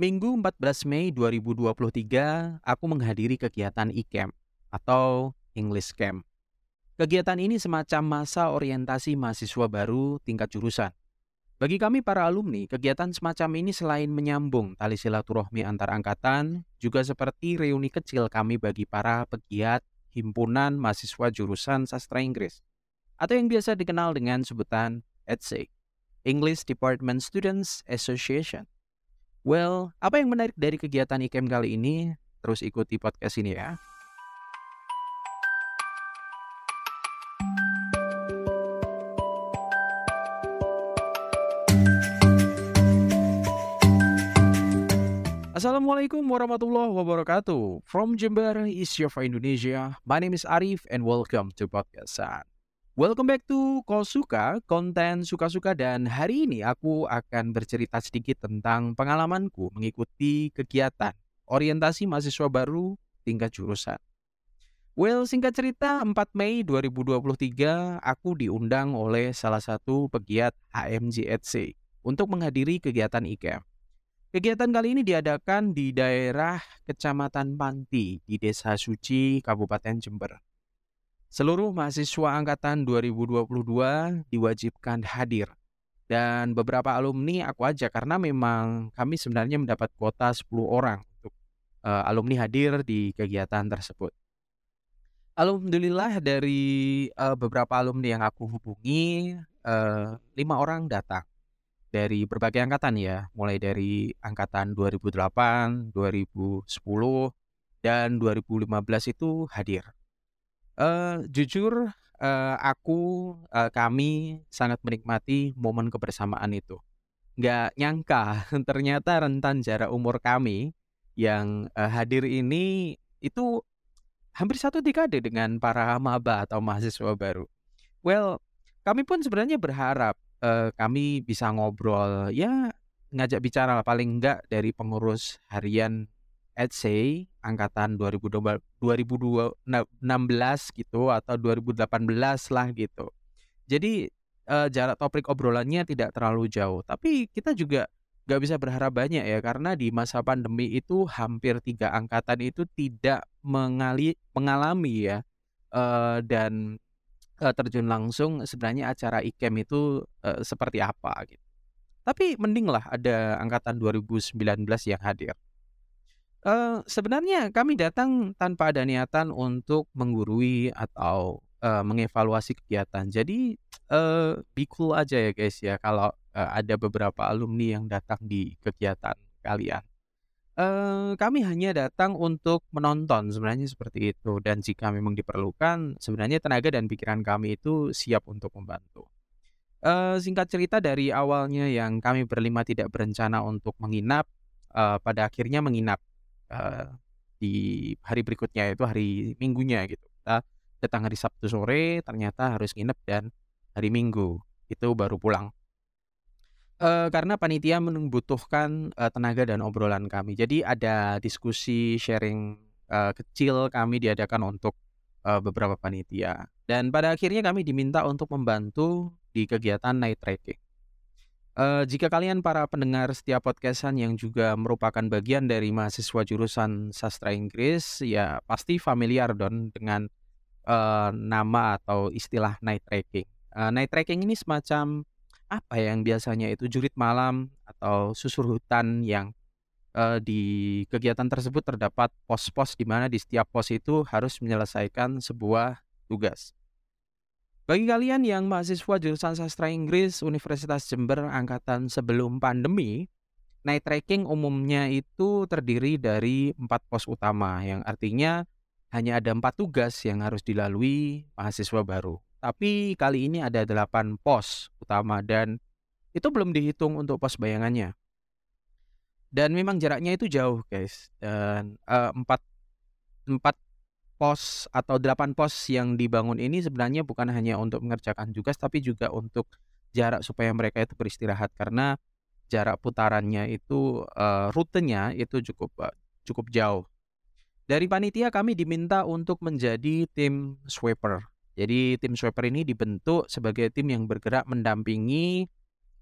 Minggu 14 Mei 2023, aku menghadiri kegiatan e-camp atau English Camp. Kegiatan ini semacam masa orientasi mahasiswa baru tingkat jurusan. Bagi kami para alumni, kegiatan semacam ini selain menyambung tali silaturahmi antar angkatan, juga seperti reuni kecil kami bagi para pegiat himpunan mahasiswa jurusan sastra Inggris, atau yang biasa dikenal dengan sebutan EDSE, English Department Students Association. Well, apa yang menarik dari kegiatan IKEM kali ini? Terus ikuti podcast ini ya. Assalamualaikum warahmatullahi wabarakatuh. From Jember, East Java, Indonesia. My name is Arif and welcome to podcast San. Welcome back to Kosuka, konten suka-suka dan hari ini aku akan bercerita sedikit tentang pengalamanku mengikuti kegiatan orientasi mahasiswa baru tingkat jurusan. Well, singkat cerita 4 Mei 2023 aku diundang oleh salah satu pegiat HMJETC untuk menghadiri kegiatan IKEM. Kegiatan kali ini diadakan di daerah Kecamatan Panti di Desa Suci, Kabupaten Jember. Seluruh mahasiswa angkatan 2022 diwajibkan hadir. Dan beberapa alumni aku aja karena memang kami sebenarnya mendapat kuota 10 orang untuk uh, alumni hadir di kegiatan tersebut. Alhamdulillah dari uh, beberapa alumni yang aku hubungi, uh, lima orang datang dari berbagai angkatan ya, mulai dari angkatan 2008, 2010, dan 2015 itu hadir. Uh, jujur, uh, aku, uh, kami sangat menikmati momen kebersamaan itu. Nggak nyangka ternyata rentan jarak umur kami yang, uh, hadir ini itu hampir satu dekade dengan para maba atau mahasiswa baru. Well, kami pun sebenarnya berharap, uh, kami bisa ngobrol, ya ngajak bicara paling enggak dari pengurus harian Edsey angkatan 2016 gitu atau 2018 lah gitu. Jadi uh, jarak topik obrolannya tidak terlalu jauh, tapi kita juga nggak bisa berharap banyak ya karena di masa pandemi itu hampir tiga angkatan itu tidak mengali, mengalami ya uh, dan uh, terjun langsung sebenarnya acara IKEM itu uh, seperti apa gitu. Tapi mending lah ada angkatan 2019 yang hadir. Uh, sebenarnya kami datang tanpa ada niatan untuk menggurui atau, uh, mengevaluasi kegiatan. Jadi, uh, be cool aja ya guys ya kalau, uh, ada beberapa alumni yang datang di kegiatan kalian. Uh, kami hanya datang untuk menonton sebenarnya seperti itu dan jika memang diperlukan sebenarnya tenaga dan pikiran kami itu siap untuk membantu. Uh, singkat cerita dari awalnya yang kami berlima tidak berencana untuk menginap, uh, pada akhirnya menginap uh, di hari berikutnya itu hari Minggunya gitu. Kita datang hari Sabtu sore ternyata harus nginep dan hari Minggu itu baru pulang. Uh, karena panitia membutuhkan uh, tenaga dan obrolan kami. Jadi ada diskusi sharing uh, kecil kami diadakan untuk uh, beberapa panitia. Dan pada akhirnya kami diminta untuk membantu di kegiatan night trekking. Uh, jika kalian para pendengar setiap podcastan yang juga merupakan bagian dari mahasiswa jurusan sastra Inggris, ya pasti familiar don dengan uh, nama atau istilah night trekking. Uh, night trekking ini semacam apa ya yang biasanya itu jurit malam atau susur hutan yang uh, di kegiatan tersebut terdapat pos-pos di mana di setiap pos itu harus menyelesaikan sebuah tugas. Bagi kalian yang mahasiswa jurusan sastra Inggris Universitas Jember angkatan sebelum pandemi, night trekking umumnya itu terdiri dari empat pos utama yang artinya hanya ada empat tugas yang harus dilalui mahasiswa baru. Tapi kali ini ada delapan pos utama dan itu belum dihitung untuk pos bayangannya. Dan memang jaraknya itu jauh guys. Dan uh, empat empat pos atau delapan pos yang dibangun ini sebenarnya bukan hanya untuk mengerjakan tugas tapi juga untuk jarak supaya mereka itu beristirahat karena jarak putarannya itu uh, rutenya itu cukup uh, cukup jauh. Dari panitia kami diminta untuk menjadi tim sweeper. Jadi tim sweeper ini dibentuk sebagai tim yang bergerak mendampingi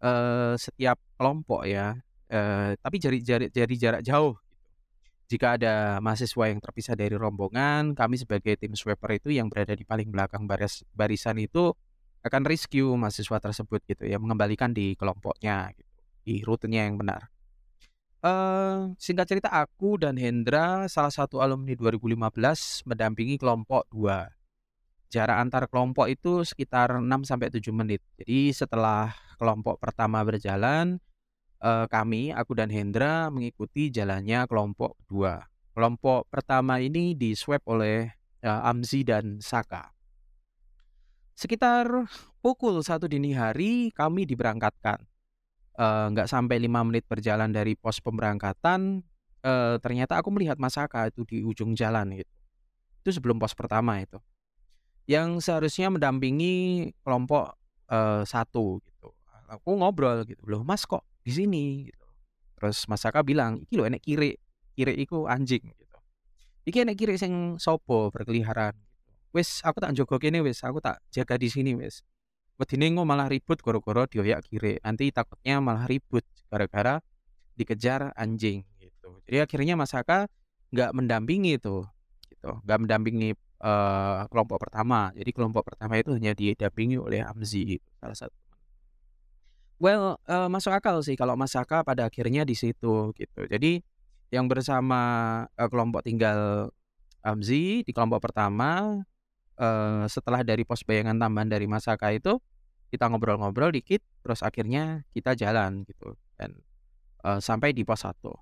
uh, setiap kelompok ya eee, tapi jari jari dari jarak jauh. Jika ada mahasiswa yang terpisah dari rombongan, kami sebagai tim sweeper itu yang berada di paling belakang baris barisan itu akan rescue mahasiswa tersebut gitu ya, mengembalikan di kelompoknya gitu, di rutenya yang benar. Eee, singkat cerita aku dan Hendra salah satu alumni 2015 mendampingi kelompok 2. Jarak antar kelompok itu sekitar 6 sampai 7 menit. Jadi setelah kelompok pertama berjalan, eee, kami, aku dan Hendra mengikuti jalannya kelompok kedua. Kelompok pertama ini di-swab oleh, eee, Amzi dan Saka. Sekitar pukul 1 dini hari kami diberangkatkan. Eee, nggak sampai 5 menit berjalan dari pos pemberangkatan, ternyata aku melihat Mas Saka itu di ujung jalan gitu. Itu sebelum pos pertama itu. Yang seharusnya mendampingi kelompok, 1 gitu. Aku ngobrol gitu, "Loh Mas kok di sini?" Gitu. Terus Mas Saka bilang, "Iki lho enek kirik, kirik iku anjing," gitu. "Iki enek kirik sing sapa berkeliaran." "Wis aku tak njogo kene wis, aku tak jaga di sini wis. Wedine malah ribut gara-gara dioyak kirik, nanti takutnya malah ribut gara-gara dikejar anjing," gitu. Jadi akhirnya Mas Saka nggak mendampingi tuh, gitu, nggak mendampingi, eee, kelompok pertama. Jadi kelompok pertama itu hanya didampingi oleh Amzi, salah satu. Well, eee, masuk akal sih kalau Mas Saka pada akhirnya di situ gitu. Jadi yang bersama, eee, kelompok tinggal Amzi di kelompok pertama, eee, setelah dari pos bayangan tambahan dari Mas Saka itu, kita ngobrol-ngobrol dikit, terus akhirnya kita jalan gitu dan, eee, sampai di pos 1.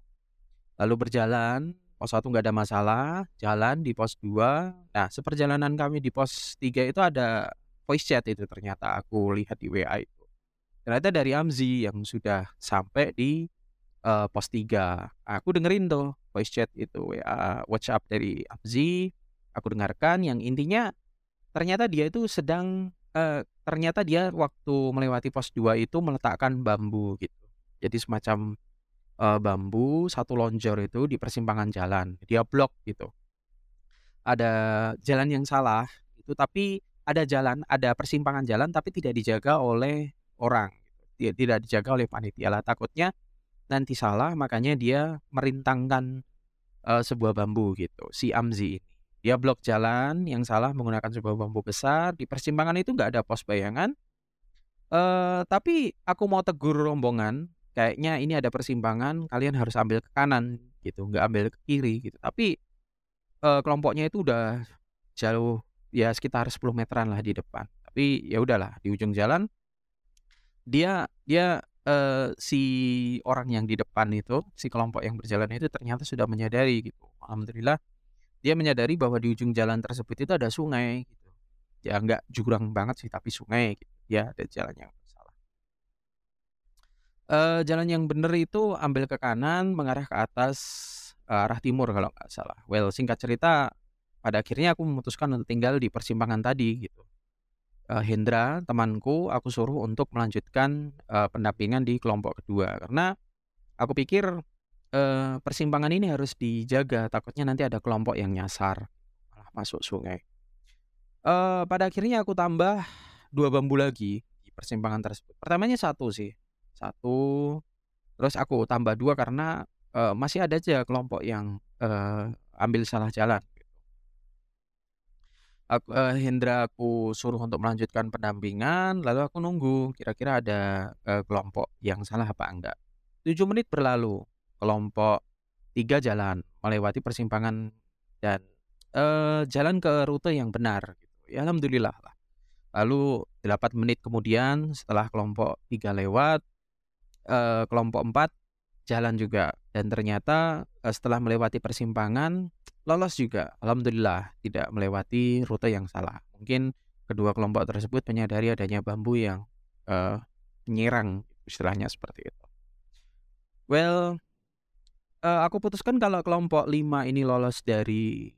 Lalu berjalan, pos 1 nggak ada masalah, jalan di pos 2. Nah, seperjalanan kami di pos 3 itu ada voice chat itu ternyata aku lihat di WA. Ternyata dari Amzi yang sudah sampai di, eee, pos 3. Aku dengerin tuh voice chat itu WA WhatsApp dari Amzi, aku dengarkan yang intinya ternyata dia itu sedang eee, ternyata dia waktu melewati pos 2 itu meletakkan bambu gitu. Jadi semacam, eee, bambu, satu lonjor itu di persimpangan jalan, dia blok gitu. Ada jalan yang salah itu tapi ada jalan, ada persimpangan jalan tapi tidak dijaga oleh orang dia tidak dijaga oleh panitia lah, takutnya nanti salah makanya dia merintangkan, eee, sebuah bambu gitu, si Amzi ini. Dia blok jalan yang salah menggunakan sebuah bambu besar, di persimpangan itu nggak ada pos bayangan. Eee, tapi aku mau tegur rombongan, kayaknya ini ada persimpangan, kalian harus ambil ke kanan gitu, nggak ambil ke kiri gitu. Tapi, eee, kelompoknya itu udah jauh, ya sekitar 10 meteran lah di depan. Tapi ya udahlah di ujung jalan dia dia, eee, si orang yang di depan itu, si kelompok yang berjalan itu ternyata sudah menyadari gitu. Alhamdulillah dia menyadari bahwa di ujung jalan tersebut itu ada sungai gitu. Ya nggak jurang banget sih tapi sungai gitu, ya ada jalan yang salah. Eee, jalan yang bener itu ambil ke kanan mengarah ke atas, eee, arah timur kalau nggak salah. Well, singkat cerita pada akhirnya aku memutuskan untuk tinggal di persimpangan tadi gitu. Eee, Hendra temanku aku suruh untuk melanjutkan, eee, pendampingan di kelompok kedua karena aku pikir, eee, persimpangan ini harus dijaga takutnya nanti ada kelompok yang nyasar, malah masuk sungai. Eee, pada akhirnya aku tambah 2 bambu lagi di persimpangan tersebut. Pertamanya 1 sih, 1 terus aku tambah 2 karena, eee, masih ada aja kelompok yang, eee, ambil salah jalan gitu. Ak eee, Hendra aku suruh untuk melanjutkan pendampingan, lalu aku nunggu kira-kira ada, eee, kelompok yang salah apa enggak. 7 menit berlalu, kelompok 3 jalan melewati persimpangan dan, eee, jalan ke rute yang benar gitu, ya alhamdulillah lah. Lalu 8 menit kemudian setelah kelompok 3 lewat, eee, kelompok 4 jalan juga dan ternyata, setelah melewati persimpangan lolos juga, alhamdulillah tidak melewati rute yang salah. Mungkin kedua kelompok tersebut menyadari adanya bambu yang, eee, menyerang, istilahnya seperti itu. Well, eee, aku putuskan kalau kelompok 5 ini lolos dari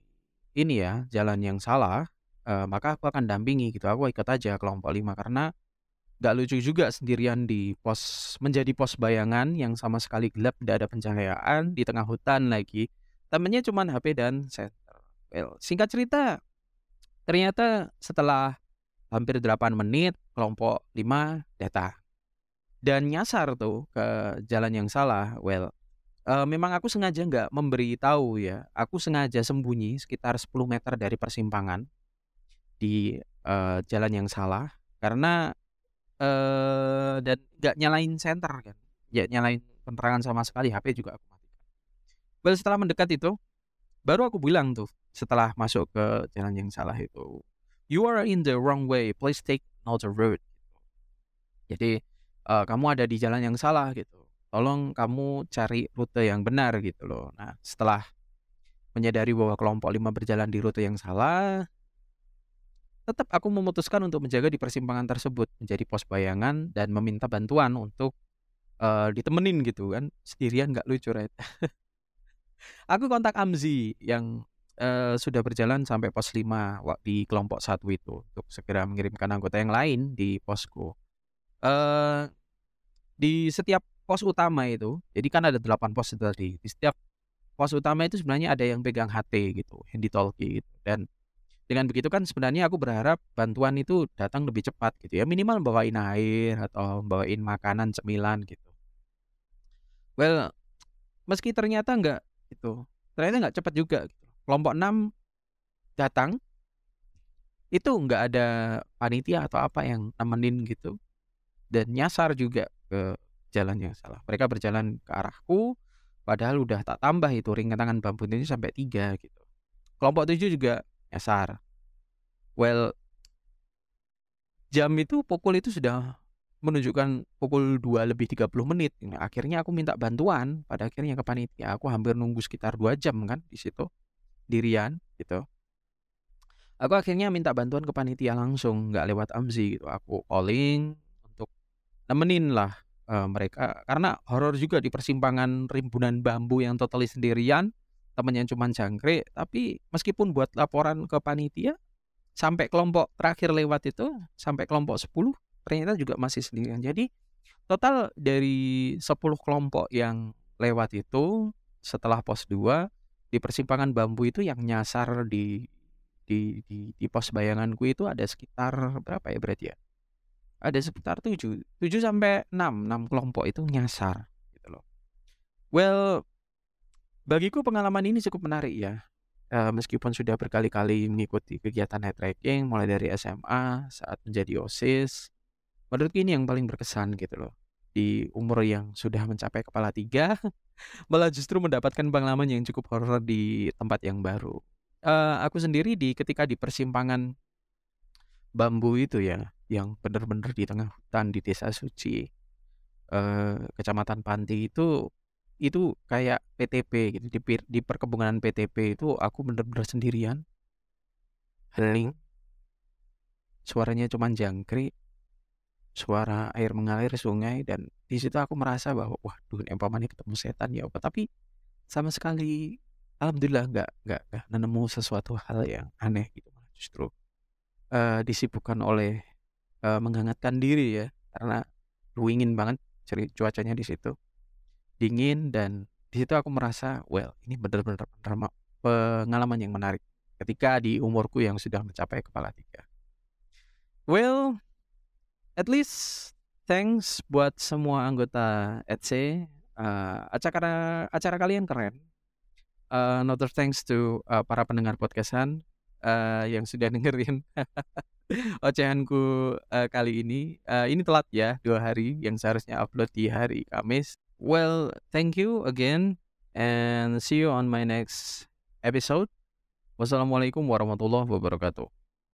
ini ya, jalan yang salah, eee, maka aku akan dampingi gitu, aku ikut aja kelompok 5 karena nggak lucu juga sendirian di pos menjadi pos bayangan yang sama sekali gelap, tidak ada pencahayaan, di tengah hutan lagi. Temennya cuman HP dan senter. Well, singkat cerita, ternyata setelah hampir 8 menit kelompok 5 datang. dan nyasar tuh ke jalan yang salah. Well, uh, memang aku sengaja nggak memberi tahu ya. Aku sengaja sembunyi sekitar 10 meter dari persimpangan di uh, jalan yang salah karena uh, dan nggak nyalain senter kan. Ya nyalain penerangan sama sekali, HP juga aku. Well, setelah mendekat itu baru aku bilang tuh setelah masuk ke jalan yang salah itu, "You are in the wrong way. Please take another road." Jadi uh, kamu ada di jalan yang salah gitu. Tolong kamu cari rute yang benar gitu loh. Nah, setelah menyadari bahwa kelompok lima berjalan di rute yang salah, tetap aku memutuskan untuk menjaga di persimpangan tersebut, menjadi pos bayangan dan meminta bantuan untuk uh, ditemenin gitu kan. Sendirian nggak lucu, right? aku kontak Amzi yang uh, sudah berjalan sampai pos 5 di kelompok satu itu untuk segera mengirimkan anggota yang lain di posku. Uh, di setiap pos utama itu, jadi kan ada 8 pos itu tadi. Di setiap pos utama itu sebenarnya ada yang pegang HT gitu, handy talkie gitu. Dan dengan begitu kan sebenarnya aku berharap bantuan itu datang lebih cepat gitu ya. Minimal bawain air atau bawain makanan, cemilan gitu. Well, meski ternyata enggak gitu. Ternyata enggak cepat juga gitu. Kelompok 6 datang itu enggak ada panitia atau apa yang nemenin gitu dan nyasar juga ke jalan yang salah. Mereka berjalan ke arahku, padahal udah tak tambah itu ringan tangan bambu ini sampai tiga gitu. Kelompok tujuh juga nyasar. Well, jam itu pukul itu sudah menunjukkan pukul 2 lebih 30 menit. Nah, akhirnya aku minta bantuan pada akhirnya ke panitia. Aku hampir nunggu sekitar dua jam kan di situ dirian gitu. Aku akhirnya minta bantuan ke panitia langsung, nggak lewat Amzi gitu. Aku calling, nemenin lah uh, mereka karena horor juga di persimpangan rimbunan bambu yang totally sendirian temennya cuma jangkrik tapi meskipun buat laporan ke panitia sampai kelompok terakhir lewat itu sampai kelompok 10 ternyata juga masih sendirian jadi total dari 10 kelompok yang lewat itu setelah pos 2 di persimpangan bambu itu yang nyasar di di di, di pos bayanganku itu ada sekitar berapa ya berarti ya ada sekitar 7, 7 sampai 6, 6 kelompok itu nyasar gitu loh. Well, bagiku pengalaman ini cukup menarik ya. Uh, meskipun sudah berkali-kali mengikuti kegiatan night trekking mulai dari SMA saat menjadi OSIS, menurutku ini yang paling berkesan gitu loh. Di umur yang sudah mencapai kepala tiga, malah justru mendapatkan pengalaman yang cukup horor di tempat yang baru. Uh, aku sendiri di ketika di persimpangan bambu itu ya, yang benar-benar di tengah hutan di Desa Suci, eh, Kecamatan Panti itu itu kayak PTP gitu, di di perkebunan PTP itu aku benar-benar sendirian. Hening. Suaranya cuman jangkrik. Suara air mengalir sungai dan di situ aku merasa bahwa, wah "Waduh, ini ketemu setan ya apa." Tapi sama sekali alhamdulillah nggak nggak nggak nemu sesuatu hal yang aneh gitu, justru, uh, disibukkan oleh uh, menghangatkan diri ya, karena dingin banget ceri cuacanya di situ. Dingin dan di situ aku merasa, well ini benar-benar pengalaman yang menarik ketika di umurku yang sudah mencapai kepala tiga. Well, at least thanks buat semua anggota ETC, uh, acara acara kalian keren. Uh, another thanks to, uh, para pendengar podcastan uh, yang sudah dengerin ocehanku, uh, kali ini. Uh, ini telat ya, dua hari yang seharusnya upload di hari Kamis. Well, thank you again and see you on my next episode. Wassalamualaikum warahmatullahi wabarakatuh.